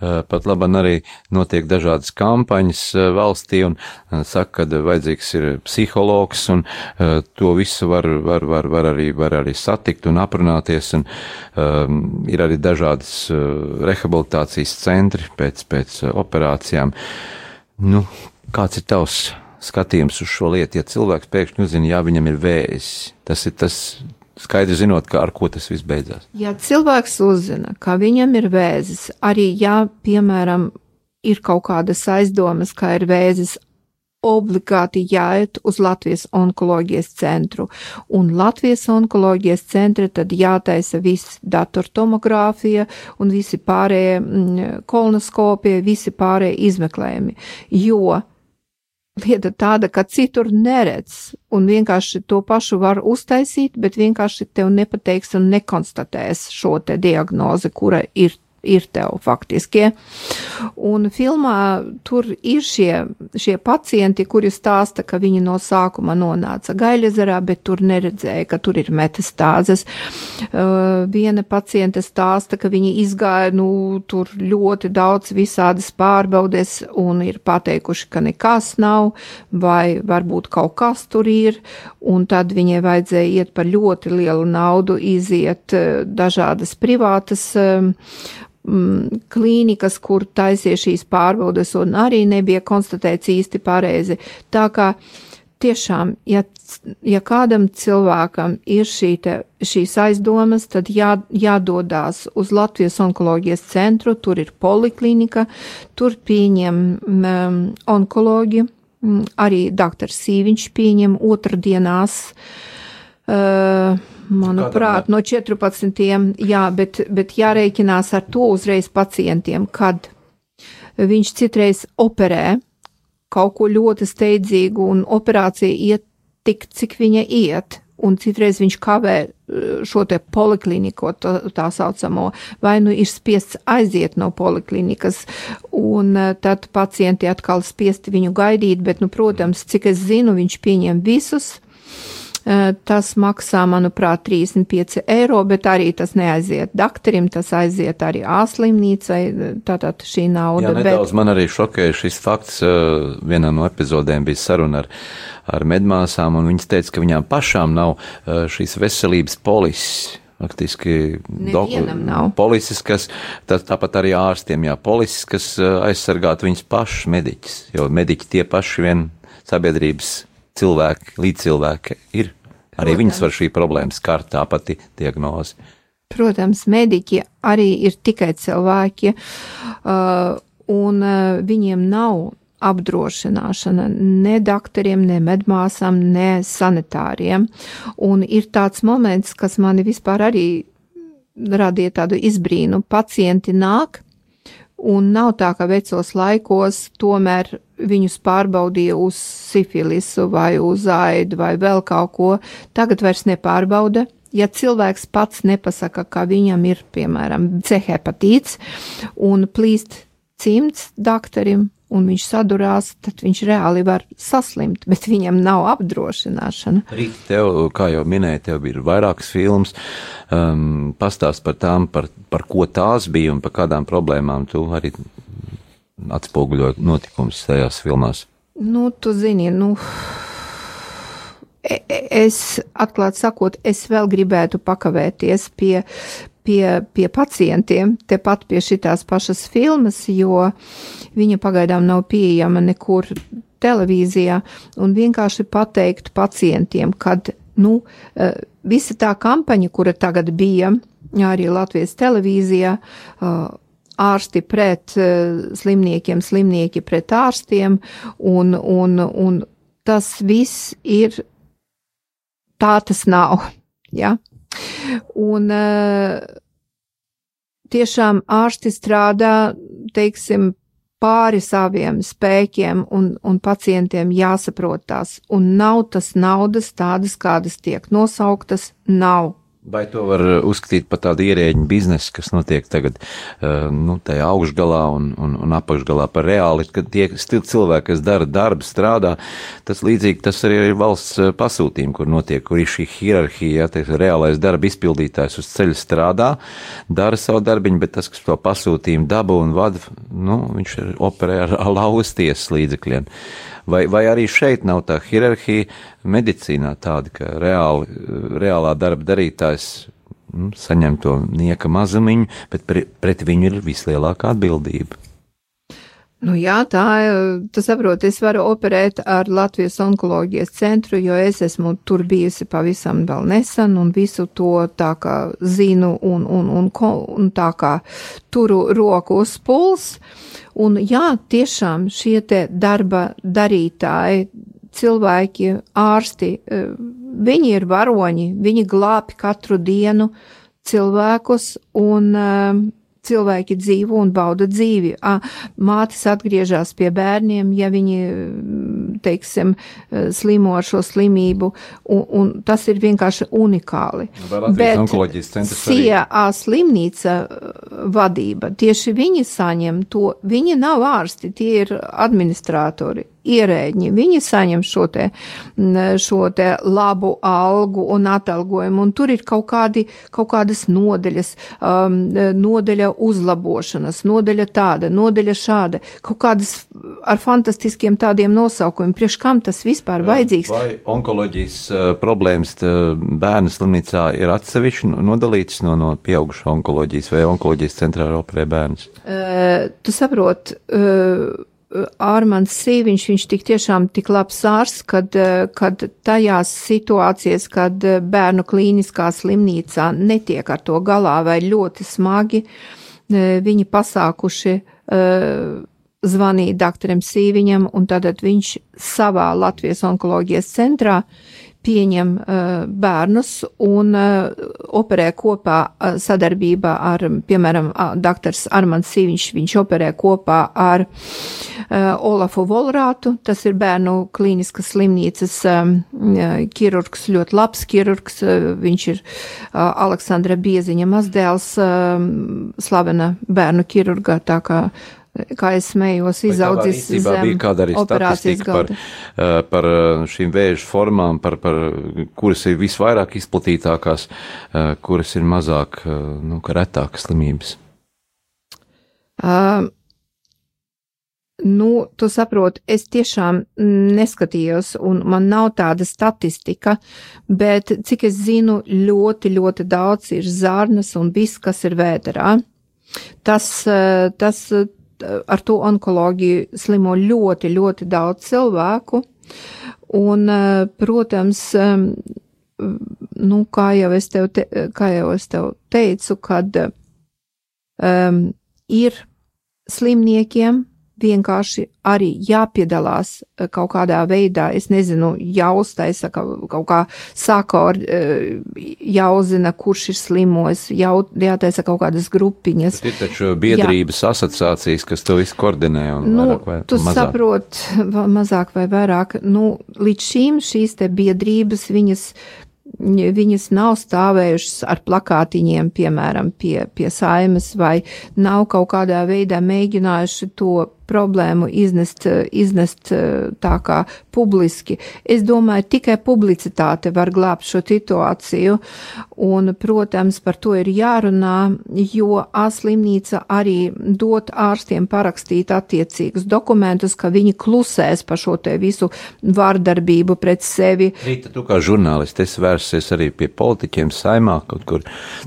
eh, pat labam arī notiek dažādas kampaņas eh, valstī un eh, saka, ka vajadzīgs ir psihologs un to visu var, var, var, var, arī, var arī satikt un aprunāties un um, ir arī dažādas rehabilitācijas centri pēc, pēc operācijām. Nu, kāds ir tavs skatījums uz šo lietu, ja cilvēks pēkšņi uzzina, jā, viņam ir vēzis. Tas ir tas skaidri zinot, ka ar ko tas viss beidzās.
Ja cilvēks uzzina, ka viņam ir vēzis, arī ja, piemēram, ir kaut kādas aizdomas, ka ir vēzis, obligāti jāiet uz Latvijas onkoloģijas centru. Un Latvijas onkoloģijas centra tad jātaisa viss datortomogrāfija un visi pārējie mm, kolonoskopie, visi pārējie izmeklējumi. Jo lieta tāda, ka citur neredz, un vienkārši to pašu var uztaisīt, bet vienkārši tev nepateiks un nekonstatēs šo te diagnozi, kura ir ir tev faktiski. Un filmā tur ir šie, šie pacienti, kuri stāsta, ka viņi no sākuma nonāca Gaļezerā, bet tur neredzēja, ka tur ir metastāzes. Uh, viena paciente stāsta, ka viņi izgāja, nu, tur ļoti daudz visādas pārbaudes un ir pateikuši, ka nekas nav, vai varbūt kaut kas tur ir, un tad viņai vajadzēja iet par ļoti lielu naudu, iziet uh, dažādas privātas um, mm, klīnikas, kur taisīja šīs pārbaudes, un arī nebija konstatēts īsti pareizi. Tā kā tiešām, ja, ja kādam cilvēkam ir šī te, šīs aizdomas, tad jā, jādodās uz Latvijas onkoloģijas centru, tur ir poliklinika, tur pieņem um, onkoloģi, um, arī doktors Sīviņš pieņem otrdienās. Uh, Manuprāt, no 14. jā, bet, bet jārēķinās ar to uzreiz pacientiem, kad viņš citreiz operē kaut ko ļoti steidzīgu un operācija iet tik, cik viņa iet, un citreiz viņš kavē eh, šo te polikliniku, tā, tā saucamo, vai nu ir spiests aiziet no poliklinikas, un eh, tad pacienti atkal spiesti viņu gaidīt, bet, nu, protams, cik es zinu, viņš pieņem visus tas maksā, manuprāt, 35 eiro, bet arī tas neaiziet doktorim, tas aiziet arī āslimnīcai, tātad šī nauda.
Jā, nedaudz bet... man arī šokēja šis fakts, vienā no epizodēm bija saruna ar, ar medmāsām, un viņas teica, ka viņām pašām nav šīs veselības polises. Faktiski polises, kas tā, tāpat arī ārstiem, jā, polises, kas aizsargātu viņus pašus mediķus, jo mediķi tie paši vien sabiedrības cilvēki, līdzcilvēki ir. Arī Protams. viņas var šī problēma skart tā pati diagnoze.
Protams, mediķi arī ir tikai cilvēki, uh, un uh, viņiem nav apdrošināšana ne doktoriem, ne medmāsām, ne sanitāriem. Un ir tāds moments, kas mani vispār arī radīja tādu izbrīnu. Pacienti nāk, Un nav tā, ka vecos laikos tomēr viņus pārbaudīja uz sifilisu vai uz aidu vai vēl kaut ko. Tagad vairs nepārbauda. Ja cilvēks pats nepasaka, ka viņam ir, piemēram, C hepatīts un plīst cimds doktorim, un viņš sadurās, tad viņš reāli var saslimt, bet viņam nav apdrošināšana.
Rīt, tev, kā jau minēju, tev ir vairākas filmas, um, pastāst par tām, par, par ko tās bija un par kādām problēmām tu arī atspoguļot notikumus tajās filmās.
Nu, tu zini, nu. E, e, es, atklāt sakot, es vēl gribētu pakavēties pie, pie, pie pacientiem, tepat pie šitās pašas filmas, jo viņa pagaidām nav pieejama nekur televīzijā, un vienkārši pateikt pacientiem, kad, nu, eh, visa tā kampaņa, kura tagad bija arī Latvijas televīzijā, eh, ārsti pret eh, slimniekiem, slimnieki pret ārstiem, un, un, un tas viss ir, tā tas nav, ja? Un tiešām ārsti strādā, teiksim, pāri saviem spēkiem, un, un pacientiem jāsaprot tās, un nav tas naudas tādas, kādas tiek nosauktas, nav.
Vai to var uzskatīt par tādu ierēģiņu biznesu, kas notiek tagad uh, nu, tajā augšgalā un, un, un apakšgalā par reāli, kad tie cilvēki, kas dara darbu, strādā, tas līdzīgi tas arī ir valsts uh, pasūtījumi, kur notiek, kur ir šī hierarhija, ja, tas reālais darba izpildītājs uz ceļa strādā, dara savu darbiņu, bet tas, kas to pasūtījumu daba un vada, nu, viņš operē ar, tiesas līdzekļiem. Vai, vai arī šeit nav tā hierarhija medicīnā tāda, ka reāli, reālā darba darītājs nu, saņem to nieka mazumiņu, bet pre, pret viņu ir vislielākā atbildība?
Nu jā, tā, tu saproti, es varu operēt ar Latvijas onkoloģijas centru, jo es esmu tur bijusi pavisam vēl nesen un visu to tā kā zinu un, un, un, un tā kā turu roku uz puls. Un jā, tiešām šie te darba darītāji, cilvēki, ārsti, e, viņi ir varoņi, viņi glābi katru dienu cilvēkus un e, cilvēki dzīvo un bauda dzīvi. Mātes atgriežas pie bērniem, ja viņi, teiksim, slimo ar šo slimību, un, un tas ir vienkārši unikāli.
Bet
CIA slimnīca vadība, tieši viņi saņem to, viņi nav ārsti, tie ir administratori ierēģi, viņi saņem šo te, šo te labu algu un atalgojumu, un tur ir kaut, kādi, kaut kādas nodeļas, um, nodeļa uzlabošanas, nodeļa tāda, nodeļa šāda, kaut kādas ar fantastiskiem tādiem nosaukumiem, priekš kam tas vispār vajadzīgs.
Vai onkoloģijas uh, problēmas bērnu slimnīcā ir atsevišķi nodalītas no, no pieaugušu onkoloģijas vai onkoloģijas centrā operē bērnus?
Uh, tu saprot, uh, Ārmans Sīviņš, viņš tik tiešām tik labs ārsts, kad, kad tajās situācijas, kad bērnu klīniskā slimnīcā netiek ar to galā vai ļoti smagi, viņi pasākuši zvanīt doktoram Sīviņam, un tad viņš savā Latvijas onkoloģijas centrā pieņem uh, bērnus un uh, operē kopā uh, sadarbībā ar, piemēram, doktors Armand Sīviņš, viņš operē kopā ar Olafu Volrātu, tas ir bērnu klīniskas slimnīcas ķirurgs, ļoti labs ķirurgs, viņš ir Aleksandra Bieziņa mazdēls, slavena bērnu ķirurga, tā kā kā es smējos, izaudzis zem
bija kāda arī statistika par, eh, par eh, šīm vēža formām, par, par kuras ir visvairāk izplatītākās, eh, kuras ir mazāk, nu, ka retākas slimības.
Uh, Nu, tu saproti, es tiešām neskatījos, un man nav tāda statistika, bet cik es zinu, ļoti, ļoti daudz ir zārnas un viss, kas ir vēderā. Tas, tas ar to onkoloģiju slimo ļoti, ļoti daudz cilvēku. Un, eh, protams, nu, kā jau es tev, te, kā jau es tev teicu, kad um, ir slimniekiem vienkārši arī jāpiedalās eh, kaut kādā veidā, es nezinu, jāuztaisa kaut kā sāka ar eh, jāuzina, kurš ir slimojis, jau, jātaisa kaut kādas grupiņas.
Bet ir taču biedrības Jā. asociācijas, kas to visu koordinē un
nu,
vairāk vai
tu mazāk. saprot, mazāk vai vairāk, nu, līdz šīm šīs te biedrības, viņas viņas nav stāvējušas ar plakātiņiem, piemēram, pie, pie saimes, vai nav kaut kādā veidā mēģinājuši to problēmu iznest, iznest tā kā publiski. Es domāju, tikai publicitāte var glābt šo situāciju, un, protams, par to ir jārunā, jo ārslimnīca arī dot ārstiem parakstīt attiecīgus dokumentus, ka viņi klusēs par šo te visu vārdarbību pret sevi.
Rīta, tu kā žurnālisti esi vērsies arī pie politiķiem saimā, kaut kur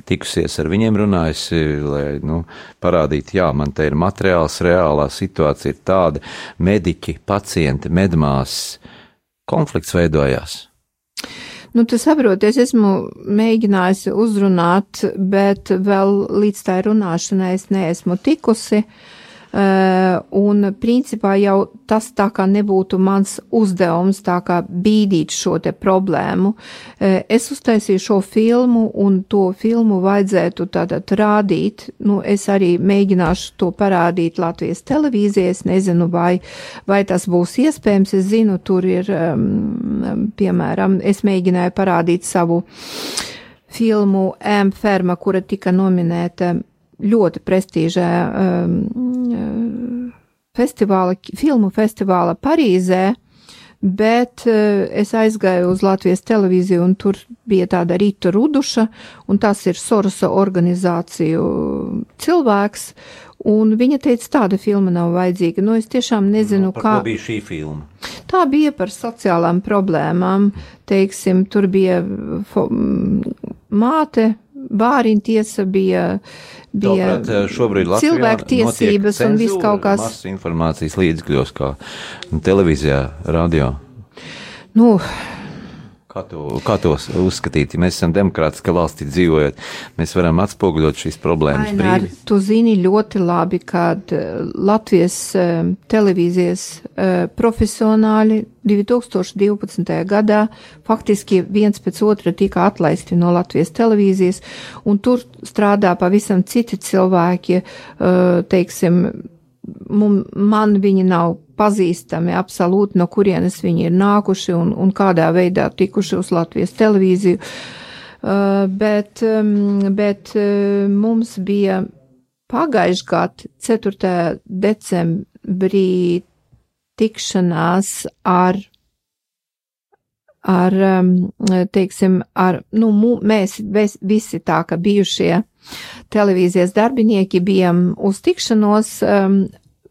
tikusies ar viņiem runājusi, lai, nu, parādītu, jā, man te ir materiāls, reālā situācija situācija ir tāda, mediķi, pacienti, medmās, konflikts veidojās.
Nu, tu saproti, es esmu mēģinājusi uzrunāt, bet vēl līdz tai runāšanai es neesmu tikusi. Uh, un principā jau tas tā kā nebūtu mans uzdevums tā kā bīdīt šo te problēmu. Uh, es uztaisīju šo filmu un to filmu vajadzētu tātad rādīt. Nu, es arī mēģināšu to parādīt Latvijas televīzijā. Es nezinu, vai, vai tas būs iespējams. Es zinu, tur ir, um, piemēram, es mēģināju parādīt savu filmu M. Ferma, kura tika nominēta ļoti prestīžā um, festivāla, filmu festivāla Parīzē, bet uh, es aizgāju uz Latvijas televīziju un tur bija tāda Rīta Ruduša, un tas ir Sorosa organizāciju cilvēks, un viņa teica, tāda filma nav vajadzīga. Nu, es tiešām nezinu,
nu,
kā.
Kā bija šī filma?
Tā bija par sociālām problēmām, teiksim, tur bija fo, māte, bāriņu tiesa bija, bija
Latvijā
cilvēktiesības un viss kaut kas.
Masas informācijas līdzekļos, kā televīzijā, radio.
Nu,
Kā to, kā to uzskatīt? Ja mēs esam demokrātiska valstī dzīvojot, mēs varam atspoguļot šīs problēmas
Ainār, tu zini ļoti labi, kad eh, Latvijas eh, televīzijas eh, profesionāļi 2012. gadā faktiski viens pēc otra tika atlaisti no Latvijas televīzijas, un tur strādā pavisam citi cilvēki, teiksim, mum, man viņi nav pazīstami absolūti, no kurienes viņi ir nākuši un, un kādā veidā tikuši uz Latvijas televīziju. Uh, bet, um, bet uh, mums bija pagājuši gadu 4. decembrī tikšanās ar, ar um, teiksim, ar, nu, mēs, visi tā, ka bijušie televīzijas darbinieki bijām uz tikšanos um,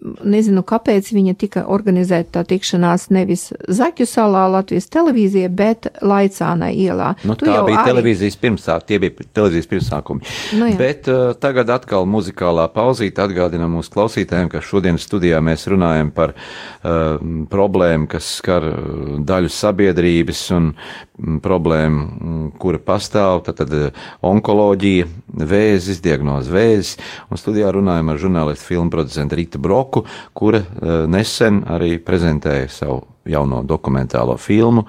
nezinu, kāpēc viņa tika organizēta tā tikšanās nevis Zaķu salā Latvijas televīzija, bet Laicānai ielā.
Nu, tu tā bija arī... televīzijas pirmsāk, tie bija televīzijas pirmsākumi.
Nu, jā.
bet uh, tagad atkal muzikālā pauzīte atgādina mūsu klausītājiem, ka šodien studijā mēs runājam par uh, problēmu, kas skar uh, daļu sabiedrības un mm, problēmu, mm, kura pastāv, tad, tad onkoloģija, vēzis, diagnoze vēzis, un studijā runājam ar žurnālistu filmu producentu Rītu Broku, Broku, kura eh, nesen arī prezentēja savu jauno dokumentālo filmu.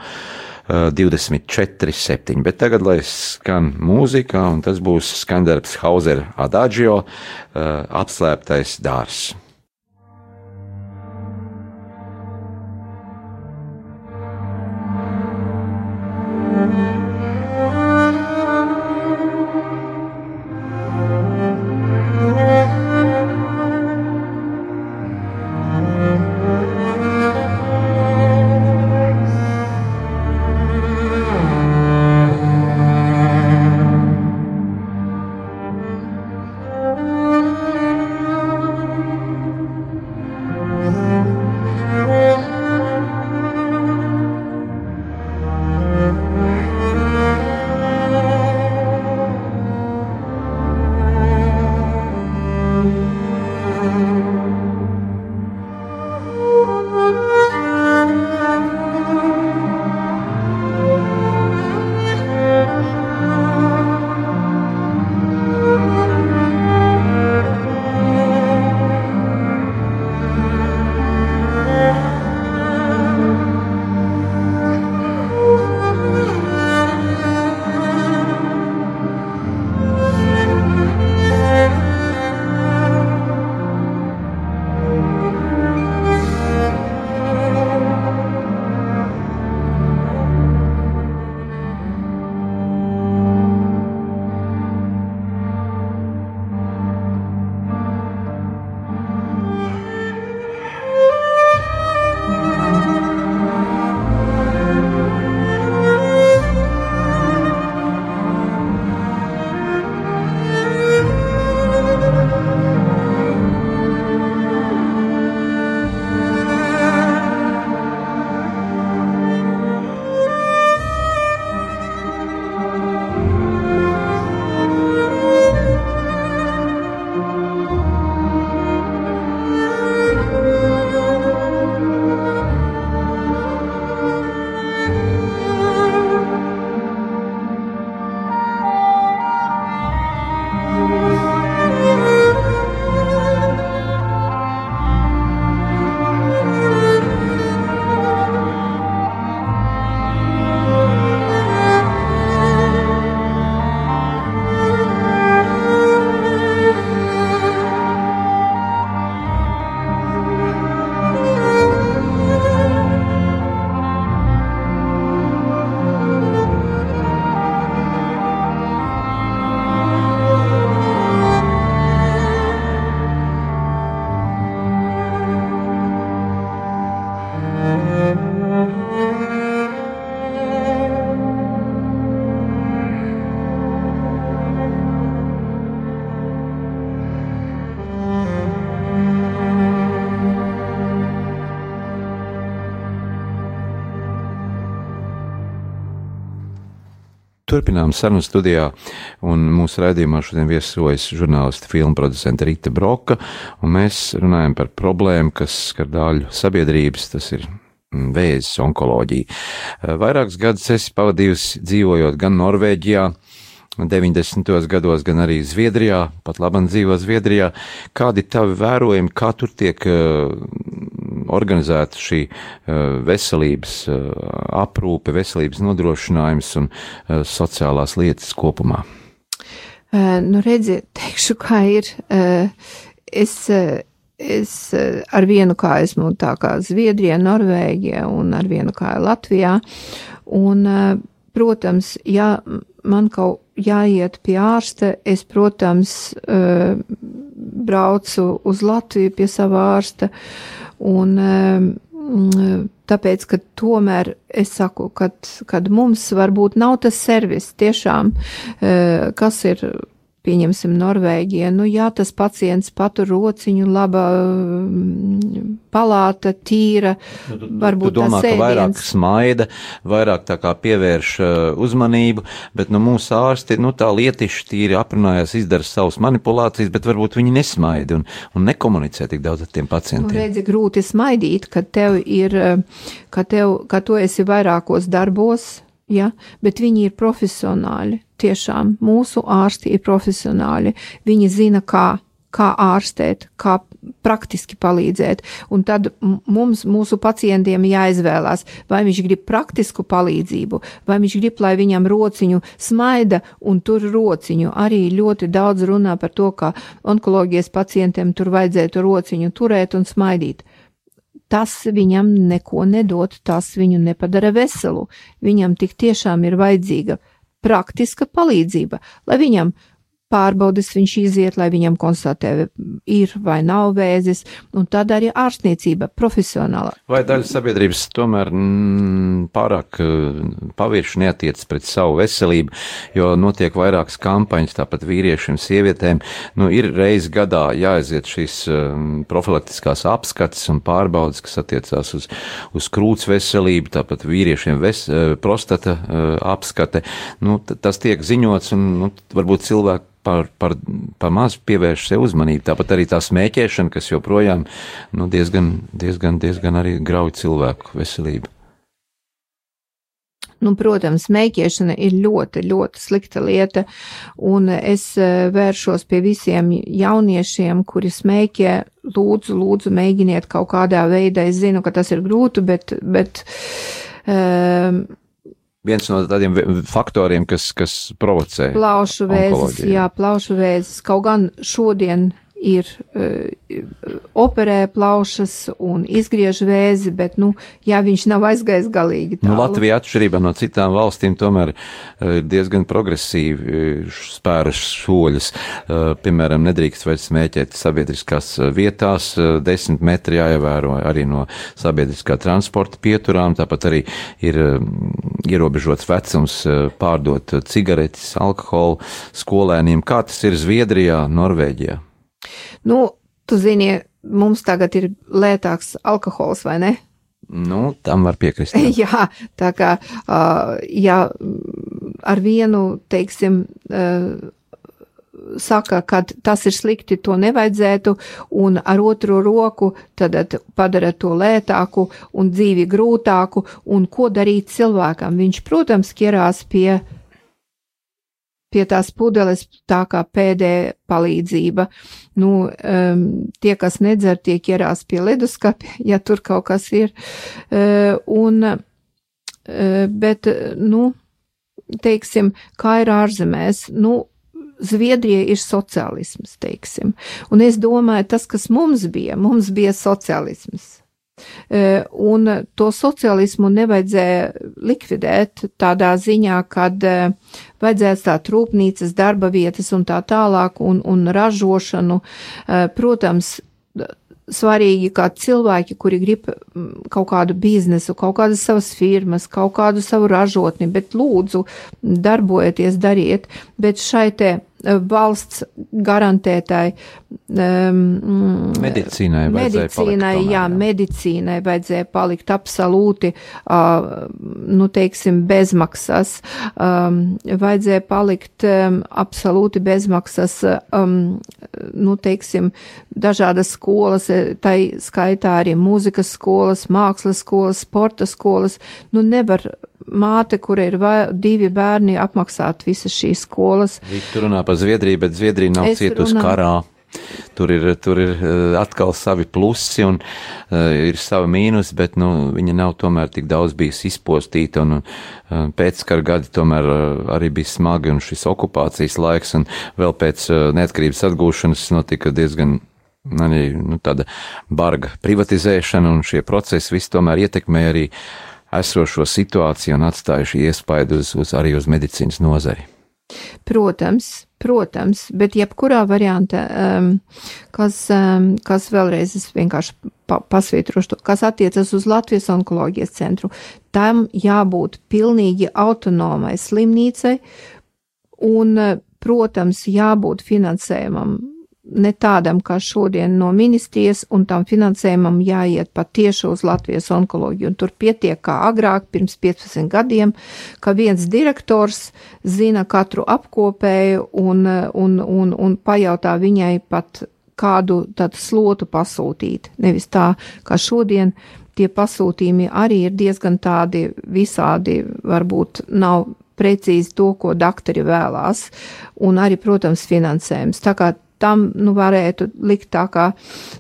24, eh, 7. Bet tagad, lai skan mūzika, un tas būs skandarbs Hauser Adagio, eh, apslēptais dārs. Turpinām sarunu studijā, un mūsu raidījumā šodien viesojas žurnālisti filmu producenta Rita Broka, mēs runājam par problēmu, kas skar daļu sabiedrības, tas ir mm, vēzis, onkoloģija. Vairākus gadus esi pavadījusi dzīvojot gan Norvēģijā, 90. gados, gan arī Zviedrijā, pat labam dzīvo Zviedrijā. Kādi tavi vērojumi, kā tur tiek uh, organizēta šī uh, veselības uh, aprūpe, veselības nodrošinājums un uh, sociālās lietas kopumā?
Uh, nu, redziet, teikšu, kā ir. Uh, es, uh, es uh, ar vienu kāju esmu tā kā Zviedrijā, Norvēģijā un ar vienu kāju Latvijā. Un, uh, protams, ja man kaut jāiet pie ārsta, es, protams, uh, braucu uz Latviju pie sava ārsta. Un, uh, tāpēc, ka tomēr es saku, kad, kad mums varbūt nav tas servis tiešām, uh, kas ir pieņemsim Norvēģija, nu jā, tas pacients patur rociņu, laba mm, palāta, tīra, nu, tu,
varbūt tu domā, ka vairāk smaida, vairāk tā kā pievērš uh, uzmanību, bet nu mūsu ārsti, nu tā lietiši tīri aprunājās, izdara savas manipulācijas, bet varbūt viņi nesmaida un, un nekomunicē tik daudz ar tiem pacientiem.
Nu, redzi, grūti smaidīt, kad tev ir, ka tev, ka tu esi vairākos darbos, ja, bet viņi ir profesionāļi. Tiešām mūsu ārsti ir profesionāļi. Viņi zina, kā, kā ārstēt, kā praktiski palīdzēt. Un tad mums, mūsu pacientiem, jāizvēlās, vai viņš grib praktisku palīdzību, vai viņš grib, lai viņam rociņu smaida un tur rociņu. Arī ļoti daudz runā par to, ka onkoloģijas pacientiem tur vajadzētu rociņu turēt un smaidīt tas viņam neko nedod, tas viņu nepadara veselu. Viņam tik tiešām ir vajadzīga praktiska palīdzība, lai viņam pārbaudas viņš iziet, lai viņam konstatē, ir vai nav vēzis, un tad arī ārstniecība profesionāla.
Vai daļa sabiedrības tomēr mm, pārāk eh, pavirši neatiec pret savu veselību, jo notiek vairākas kampaņas, tāpat vīriešiem, sievietēm, nu, ir reiz gadā jāaiziet šīs um, profilaktiskās apskates un pārbaudas, kas attiecās uz, uz krūts veselību, tāpat vīriešiem ves, eh, prostata apskate, nu, tas tiek ziņots un, nu, varbūt cilvēki par, par, par maz pievērš sev uzmanību. Tāpat arī tā smēķēšana, kas joprojām nu, diezgan, diezgan, diezgan arī grauj cilvēku veselību.
Nu, protams, smēķēšana ir ļoti, ļoti slikta lieta, un es eh, vēršos pie visiem jauniešiem, kuri smēķē, lūdzu, lūdzu, mēģiniet kaut kādā veidā. Es zinu, ka tas ir grūti, bet, bet um,
viens no tādiem faktoriem, kas, kas provocē.
Plaušu vēzis, jā, plaušu vēzis. Kaut gan šodien ir uh, operē plaušas un izgriež vēzi, bet, nu, ja viņš nav aizgājis galīgi.
Nu, tālu. Nu, Latvija atšķirībā no citām valstīm tomēr ir diezgan progresīvi uh, spēras soļus. Uh, piemēram, nedrīkst vairs smēķēt sabiedriskās vietās, desmit metri jāievēro arī no sabiedriskā transporta pieturām, tāpat arī ir ierobežots vecums pārdot cigaretes, alkoholu skolēniem. Kā tas ir Zviedrijā, Norvēģijā?
Nu, tu zini, mums tagad ir lētāks alkohols, vai ne?
Nu, tam var piekrist.
Jā, jā tā kā, uh, ja ar vienu, teiksim, uh, saka, ka tas ir slikti, to nevajadzētu, un ar otru roku tad padara to lētāku un dzīvi grūtāku, un ko darīt cilvēkam. Viņš, protams, ķerās pie pie tās pudeles tā kā pēdējā palīdzība. Nu, um, tie, kas nedzer, tie ķerās pie leduskapja, ja tur kaut kas ir. Uh, un, uh, bet, nu, teiksim, kā ir ārzemēs, nu, Zviedrija ir sociālisms, teiksim. Un es domāju, tas, kas mums bija, mums bija sociālisms. Un to sociālismu nevajadzēja likvidēt tādā ziņā, kad vajadzēja stāt rūpnīcas, darba vietas un tā tālāk, un, un ražošanu. Protams, svarīgi, kā cilvēki, kuri grib kaut kādu biznesu, kaut kādas savas firmas, kaut kādu savu ražotni, bet lūdzu, darbojieties, dariet, bet šai te valsts garantētai um,
medicīnai.
Medicīnai,
palikt,
jā, jā, medicīnai vajadzēja palikt absolūti, uh, nu, teiksim, bezmaksas. Um, vajadzēja palikt um, absolūti bezmaksas, um, nu, teiksim, dažādas skolas, tai skaitā arī mūzikas skolas, mākslas skolas, sporta skolas. Nu, nevar māte, kur ir vai, divi bērni, apmaksāt visas šīs skolas.
Tur runā par Zviedriju, bet Zviedrija nav cietusi karā. Tur ir, tur ir uh, atkal savi plusi un uh, ir savi mīnusi, bet nu, viņa nav tomēr tik daudz bijusi izpostīta. Un, uh, pēckara gadi tomēr uh, arī bija smagi un šis okupācijas laiks, un vēl pēc uh, neatkarības atgūšanas notika diezgan arī nu, tāda barga privatizēšana, un šie procesi visi tomēr ietekmē arī esošo situāciju un atstājuši iespaidu uz, uz, arī uz medicīnas nozari.
Protams, protams, bet jebkurā variantā, um, kas, um, kas vēlreiz es vienkārši pa, pasvītrošu, kas attiecas uz Latvijas onkoloģijas centru, tam jābūt pilnīgi autonomai slimnīcai un, protams, jābūt finansējumam ne tādam kā šodien no ministrijas, un tam finansējumam jāiet pat tieši uz Latvijas onkoloģiju. Un tur pietiek kā agrāk, pirms 15 gadiem, ka viens direktors zina katru apkopēju un, un, un, un pajautā viņai pat kādu tādu slotu pasūtīt. Nevis tā, kā šodien tie pasūtījumi arī ir diezgan tādi visādi, varbūt nav precīzi to, ko doktori vēlās, un arī, protams, finansējums. Tā kā tam nu, varētu likt tā kā,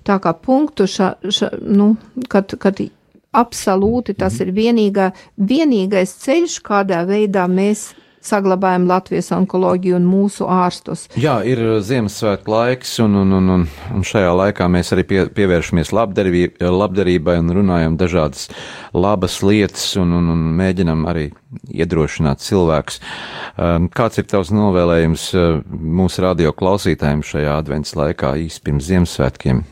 tā kā punktu, ša, ša, nu, kad, kad absolūti tas ir vienīgā, vienīgais ceļš, kādā veidā mēs saglabājam Latvijas onkoloģiju un mūsu ārstus.
Jā, ir uh, Ziemassvētku laiks, un, un, un, un, un šajā laikā mēs arī pie, pievēršamies labdarībai un runājam dažādas labas lietas un, un, un mēģinam arī iedrošināt cilvēkus. Um, kāds ir tavs novēlējums uh, mūsu radio klausītājiem šajā advents laikā īsi pirms Ziemassvētkiem?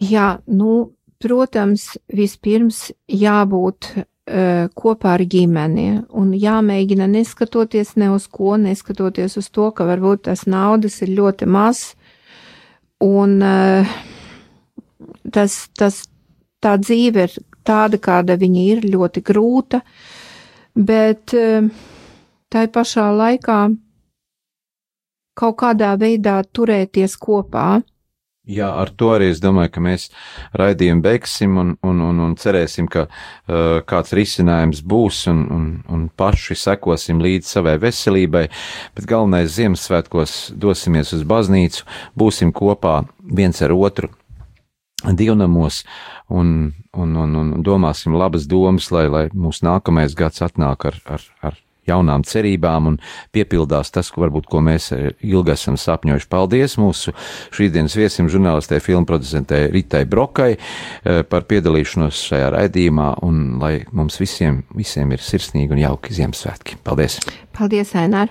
Jā, nu, protams, vispirms jābūt kopā ar ģimeni. Un jāmēģina neskatoties ne uz ko, neskatoties uz to, ka varbūt tas naudas ir ļoti maz. Un eh, tas, tas, tā dzīve ir tāda, kāda viņa ir, ļoti grūta, bet eh, tai pašā laikā kaut kādā veidā turēties kopā
Jā, ar to arī es domāju, ka mēs raidījumu beigsim un, un, un, un cerēsim, ka uh, kāds risinājums būs un, un, un paši sekosim līdz savai veselībai, bet galvenais Ziemassvētkos dosimies uz baznīcu, būsim kopā viens ar otru divnamos un, un, un, un domāsim labas domas, lai, lai mūsu nākamais gads atnāk ar, ar, ar jaunām cerībām un piepildās tas, ko varbūt ko mēs eh, ilgi esam sapņojuši. Paldies mūsu šīsdienas viesim, žurnālistē, filmu producentē Ritai Brokai eh, par piedalīšanos šajā raidījumā un lai mums visiem, visiem ir sirsnīgi un jauki Ziemassvētki. Paldies!
Paldies, Ainār!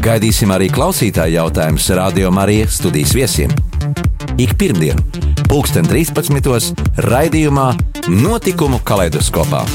Gaidīsim arī klausītāju jautājumus Radio Marija studijas viesiem. Ik pirmdienu, pulksten 13. raidījumā Notikumu kaleidoskopā.